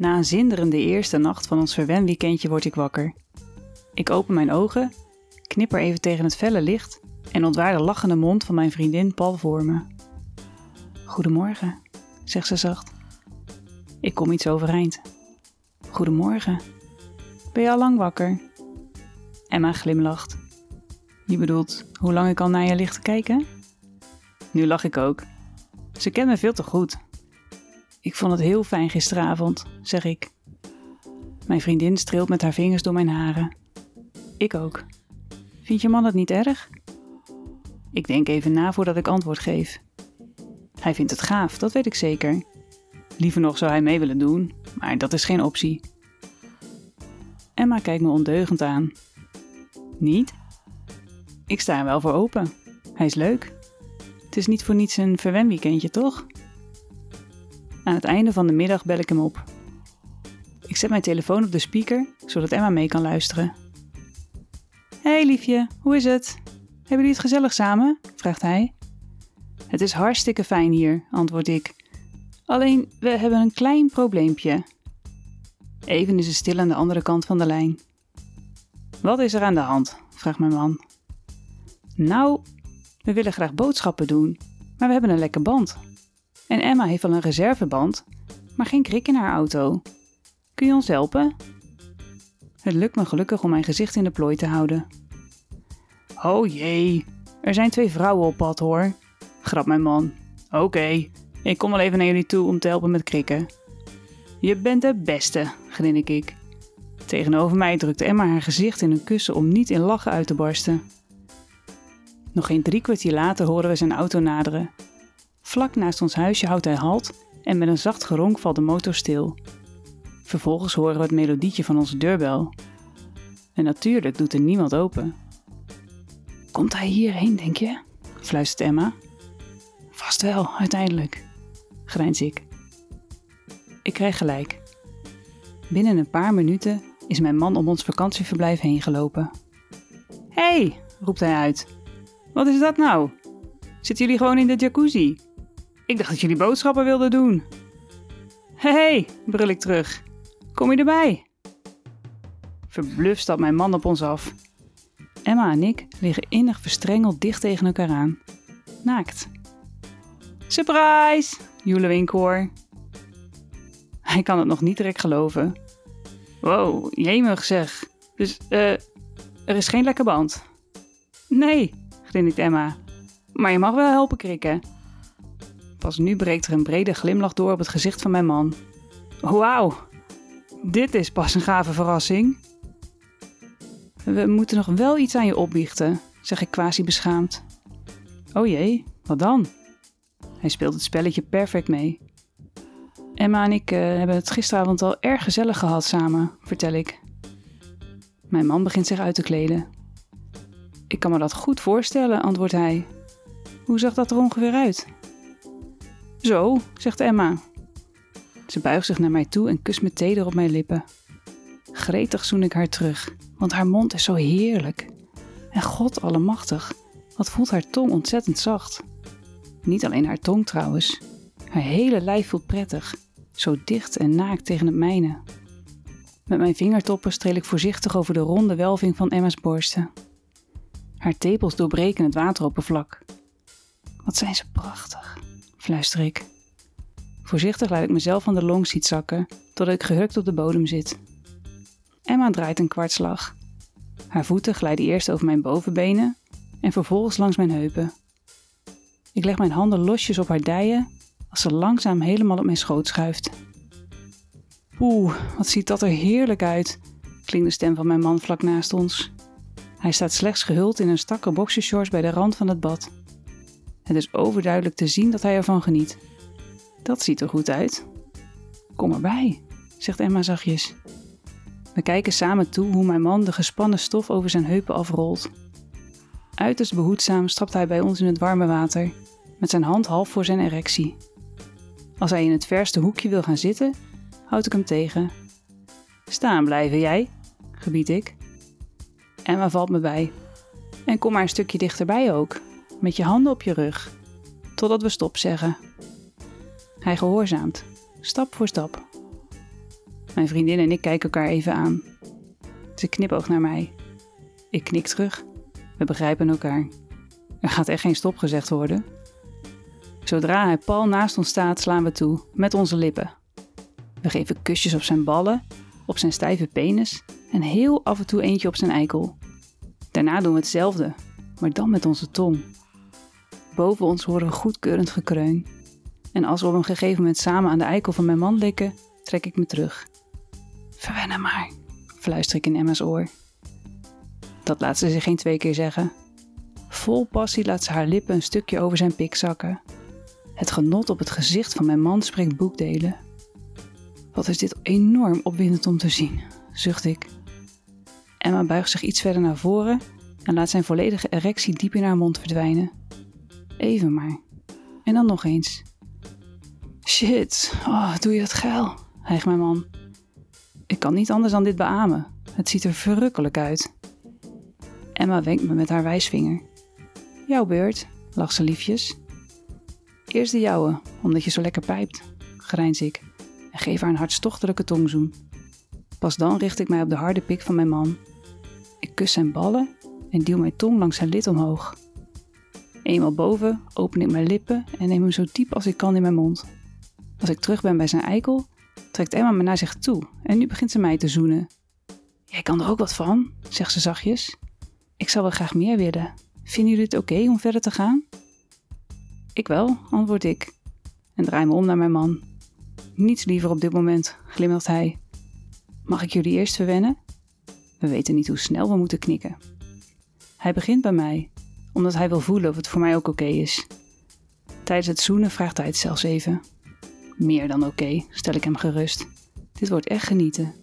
Na een zinderende eerste nacht van ons verwenweekendje word ik wakker. Ik open mijn ogen, knipper even tegen het felle licht en ontwaar de lachende mond van mijn vriendin Paul voor me. Goedemorgen, zegt ze zacht. Ik kom iets overeind. Goedemorgen. Ben je al lang wakker? Emma glimlacht. Je bedoelt hoe lang ik al naar je ligt te kijken? Nu lach ik ook. Ze kent me veel te goed. Ik vond het heel fijn gisteravond, zeg ik. Mijn vriendin streelt met haar vingers door mijn haren. Ik ook. Vind je man het niet erg? Ik denk even na voordat ik antwoord geef. Hij vindt het gaaf, dat weet ik zeker. Liever nog zou hij mee willen doen, maar dat is geen optie. Emma kijkt me ondeugend aan. Niet? Ik sta er wel voor open. Hij is leuk. Het is niet voor niets een verwenweekendje, toch? Aan het einde van de middag bel ik hem op. Ik zet mijn telefoon op de speaker, zodat Emma mee kan luisteren. hey, liefje, hoe is het? Hebben jullie het gezellig samen? vraagt hij. Het is hartstikke fijn hier, antwoord ik. Alleen, we hebben een klein probleempje. Even is het stil aan de andere kant van de lijn. Wat is er aan de hand? vraagt mijn man. Nou, we willen graag boodschappen doen, maar we hebben een lekke band. En Emma heeft al een reserveband, maar geen krik in haar auto. Kun je ons helpen? Het lukt me gelukkig om mijn gezicht in de plooi te houden. Oh jee, er zijn twee vrouwen op pad hoor, grap mijn man. Oké, ik kom wel even naar jullie toe om te helpen met krikken. Je bent de beste, grin ik. Tegenover mij drukte Emma haar gezicht in een kussen om niet in lachen uit te barsten. Nog geen drie kwartier later horen we zijn auto naderen. Vlak naast ons huisje houdt hij halt en met een zacht geronk valt de motor stil. Vervolgens horen we het melodietje van onze deurbel. En natuurlijk doet er niemand open. Komt hij hierheen, denk je? fluistert Emma. Vast wel, uiteindelijk, grijns ik. Ik krijg gelijk. Binnen een paar minuten is mijn man om ons vakantieverblijf heen gelopen. Hé, hey, roept hij uit. Wat is dat nou? Zitten jullie gewoon in de jacuzzi? Ik dacht dat jullie boodschappen wilden doen. Hé, hey, brul ik terug. Kom je erbij? Verbluft stapt mijn man op ons af. Emma en ik liggen innig verstrengeld dicht tegen elkaar aan. Naakt. Surprise! joelen we in koor. Hij kan het nog niet direct geloven. Wow, jemig zeg. Dus, eh, er is geen lekker band. Nee, grinnikt Emma. Maar je mag wel helpen krikken. Pas nu breekt er een brede glimlach door op het gezicht van mijn man. Wauw, dit is pas een gave verrassing. We moeten nog wel iets aan je opbiechten, zeg ik quasi beschaamd. Oh jee, wat dan? Hij speelt het spelletje perfect mee. Emma en ik uh, hebben het gisteravond al erg gezellig gehad samen, vertel ik. Mijn man begint zich uit te kleden. Ik kan me dat goed voorstellen, antwoordt hij. Hoe zag dat er ongeveer uit? Zo, zegt Emma. Ze buigt zich naar mij toe en kust me teder op mijn lippen. Gretig zoen ik haar terug, want haar mond is zo heerlijk. En God allemachtig, wat voelt haar tong ontzettend zacht. Niet alleen haar tong trouwens, haar hele lijf voelt prettig, zo dicht en naakt tegen het mijne. Met mijn vingertoppen streel ik voorzichtig over de ronde welving van Emma's borsten. Haar tepels doorbreken het wateroppervlak. Wat zijn ze prachtig, fluister ik. Voorzichtig laat ik mezelf van de longseat zakken totdat ik gehukt op de bodem zit. Emma draait een kwartslag. Haar voeten glijden eerst over mijn bovenbenen en vervolgens langs mijn heupen. Ik leg mijn handen losjes op haar dijen als ze langzaam helemaal op mijn schoot schuift. Oeh, wat ziet dat er heerlijk uit, klinkt de stem van mijn man vlak naast ons. Hij staat slechts gehuld in een stakke boxershorts bij de rand van het bad. Het is overduidelijk te zien dat hij ervan geniet. Dat ziet er goed uit. Kom erbij, zegt Emma zachtjes. We kijken samen toe hoe mijn man de gespannen stof over zijn heupen afrolt. Uiterst behoedzaam stapt hij bij ons in het warme water, met zijn hand half voor zijn erectie. Als hij in het verste hoekje wil gaan zitten, houd ik hem tegen. Staan blijven jij, gebied ik. Emma valt me bij. En kom maar een stukje dichterbij ook, met je handen op je rug, totdat we stop zeggen. Hij gehoorzaamt, stap voor stap. Mijn vriendin en ik kijken elkaar even aan. Ze knipoogt naar mij. Ik knik terug. We begrijpen elkaar. Er gaat echt geen stop gezegd worden. Zodra hij pal naast ons staat, slaan we toe, met onze lippen. We geven kusjes op zijn ballen, op zijn stijve penis en heel af en toe eentje op zijn eikel. Daarna doen we hetzelfde, maar dan met onze tong. Boven ons horen goedkeurend gekreun. En als we op een gegeven moment samen aan de eikel van mijn man likken, trek ik me terug. Verwennen maar, fluister ik in Emma's oor. Dat laat ze zich geen twee keer zeggen. Vol passie laat ze haar lippen een stukje over zijn pik zakken. Het genot op het gezicht van mijn man spreekt boekdelen. Wat is dit enorm opwindend om te zien, zucht ik. Emma buigt zich iets verder naar voren en laat zijn volledige erectie diep in haar mond verdwijnen. Even maar. En dan nog eens. Shit, oh, doe je dat geil, hijgt mijn man. Ik kan niet anders dan dit beamen. Het ziet er verrukkelijk uit. Emma wenkt me met haar wijsvinger. Jouw beurt, lacht ze liefjes. Eerst de jouwe, omdat je zo lekker pijpt, grijns ik en geef haar een hartstochtelijke tongzoen. Pas dan richt ik mij op de harde pik van mijn man. Ik kus zijn ballen en duw mijn tong langs zijn lid omhoog. Eenmaal boven open ik mijn lippen en neem hem zo diep als ik kan in mijn mond. Als ik terug ben bij zijn eikel, trekt Emma me naar zich toe en nu begint ze mij te zoenen. Jij kan er ook wat van, zegt ze zachtjes. Ik zou wel graag meer willen. Vinden jullie het oké om verder te gaan? Ik wel, antwoord ik en draai me om naar mijn man. Niets liever op dit moment, glimlacht hij. Mag ik jullie eerst verwennen? We weten niet hoe snel we moeten knikken. Hij begint bij mij, omdat hij wil voelen of het voor mij ook oké is. Tijdens het zoenen vraagt hij het zelfs even. Meer dan oké, stel ik hem gerust. Dit wordt echt genieten.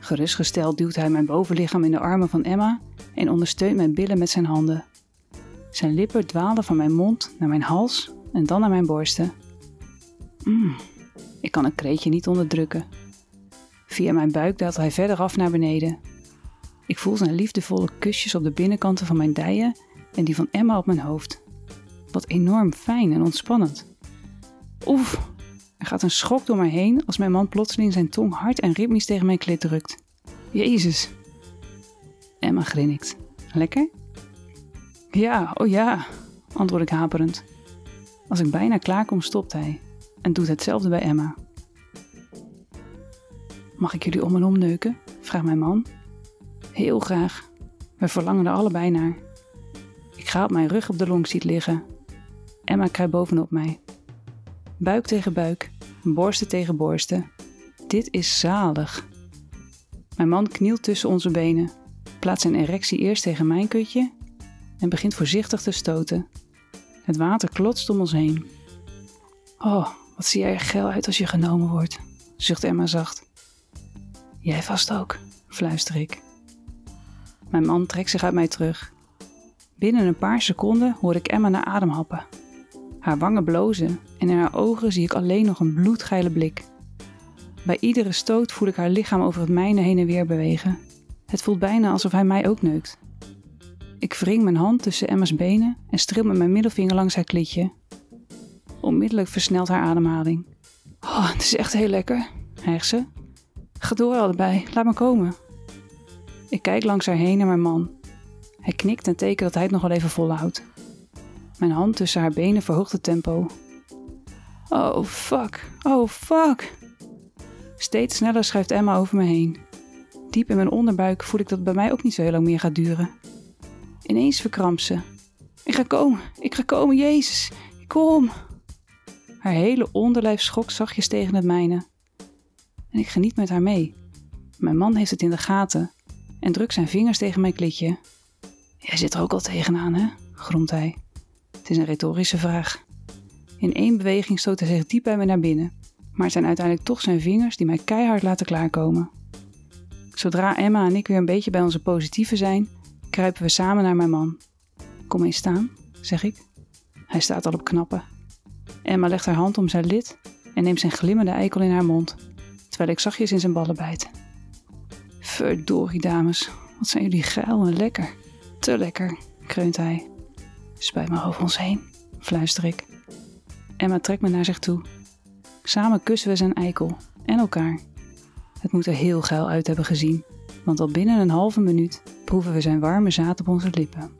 Gerustgesteld duwt hij mijn bovenlichaam in de armen van Emma en ondersteunt mijn billen met zijn handen. Zijn lippen dwalen van mijn mond naar mijn hals en dan naar mijn borsten. Mm, ik kan een kreetje niet onderdrukken. Via mijn buik daalt hij verder af naar beneden. Ik voel zijn liefdevolle kusjes op de binnenkanten van mijn dijen en die van Emma op mijn hoofd. Wat enorm fijn en ontspannend. Oef, er gaat een schok door mij heen als mijn man plotseling zijn tong hard en ritmisch tegen mijn klit drukt. Jezus. Emma grinnikt. Lekker? Ja, oh ja, antwoord ik haperend. Als ik bijna klaar kom, stopt hij en doet hetzelfde bij Emma. Mag ik jullie om en om neuken? vraagt mijn man. Heel graag. We verlangen er allebei naar. Ik ga op mijn rug op de longseat liggen. Emma kruipt bovenop mij. Buik tegen buik, borsten tegen borsten. Dit is zalig. Mijn man knielt tussen onze benen, plaatst zijn erectie eerst tegen mijn kutje en begint voorzichtig te stoten. Het water klotst om ons heen. Oh, wat zie jij er geil uit als je genomen wordt, zucht Emma zacht. Jij vast ook, fluister ik. Mijn man trekt zich uit mij terug. Binnen een paar seconden hoor ik Emma naar adem happen. Haar wangen blozen en in haar ogen zie ik alleen nog een bloedgeile blik. Bij iedere stoot voel ik haar lichaam over het mijne heen en weer bewegen. Het voelt bijna alsof hij mij ook neukt. Ik wring mijn hand tussen Emma's benen en streel met mijn middelvinger langs haar klitje. Onmiddellijk versnelt haar ademhaling. Oh, het is echt heel lekker, hijgt ze. Ga door allebei, laat me komen. Ik kijk langs haar heen naar mijn man. Hij knikt en tekent dat hij het nog wel even volhoudt. Mijn hand tussen haar benen verhoogt het tempo. Oh fuck, oh fuck. Steeds sneller schuift Emma over me heen. Diep in mijn onderbuik voel ik dat het bij mij ook niet zo heel lang meer gaat duren. Ineens verkrampt ze. Ik ga komen, ik ga komen, Jezus, kom. Haar hele onderlijf schokt zachtjes tegen het mijne. En ik geniet met haar mee. Mijn man heeft het in de gaten en drukt zijn vingers tegen mijn klitje. Jij zit er ook al tegenaan, hè? gromt hij. Het is een retorische vraag. In één beweging stoot hij zich diep bij me naar binnen, maar het zijn uiteindelijk toch zijn vingers die mij keihard laten klaarkomen. Zodra Emma en ik weer een beetje bij onze positieve zijn, kruipen we samen naar mijn man. Kom eens staan, zeg ik. Hij staat al op knappen. Emma legt haar hand om zijn lid en neemt zijn glimmende eikel in haar mond, terwijl ik zachtjes in zijn ballen bijt. Verdorie, dames, wat zijn jullie geil en lekker. Te lekker, kreunt hij. Spuit maar over ons heen, fluister ik. Emma trekt me naar zich toe. Samen kussen we zijn eikel en elkaar. Het moet er heel geil uit hebben gezien, want al binnen een halve minuut proeven we zijn warme zaad op onze lippen.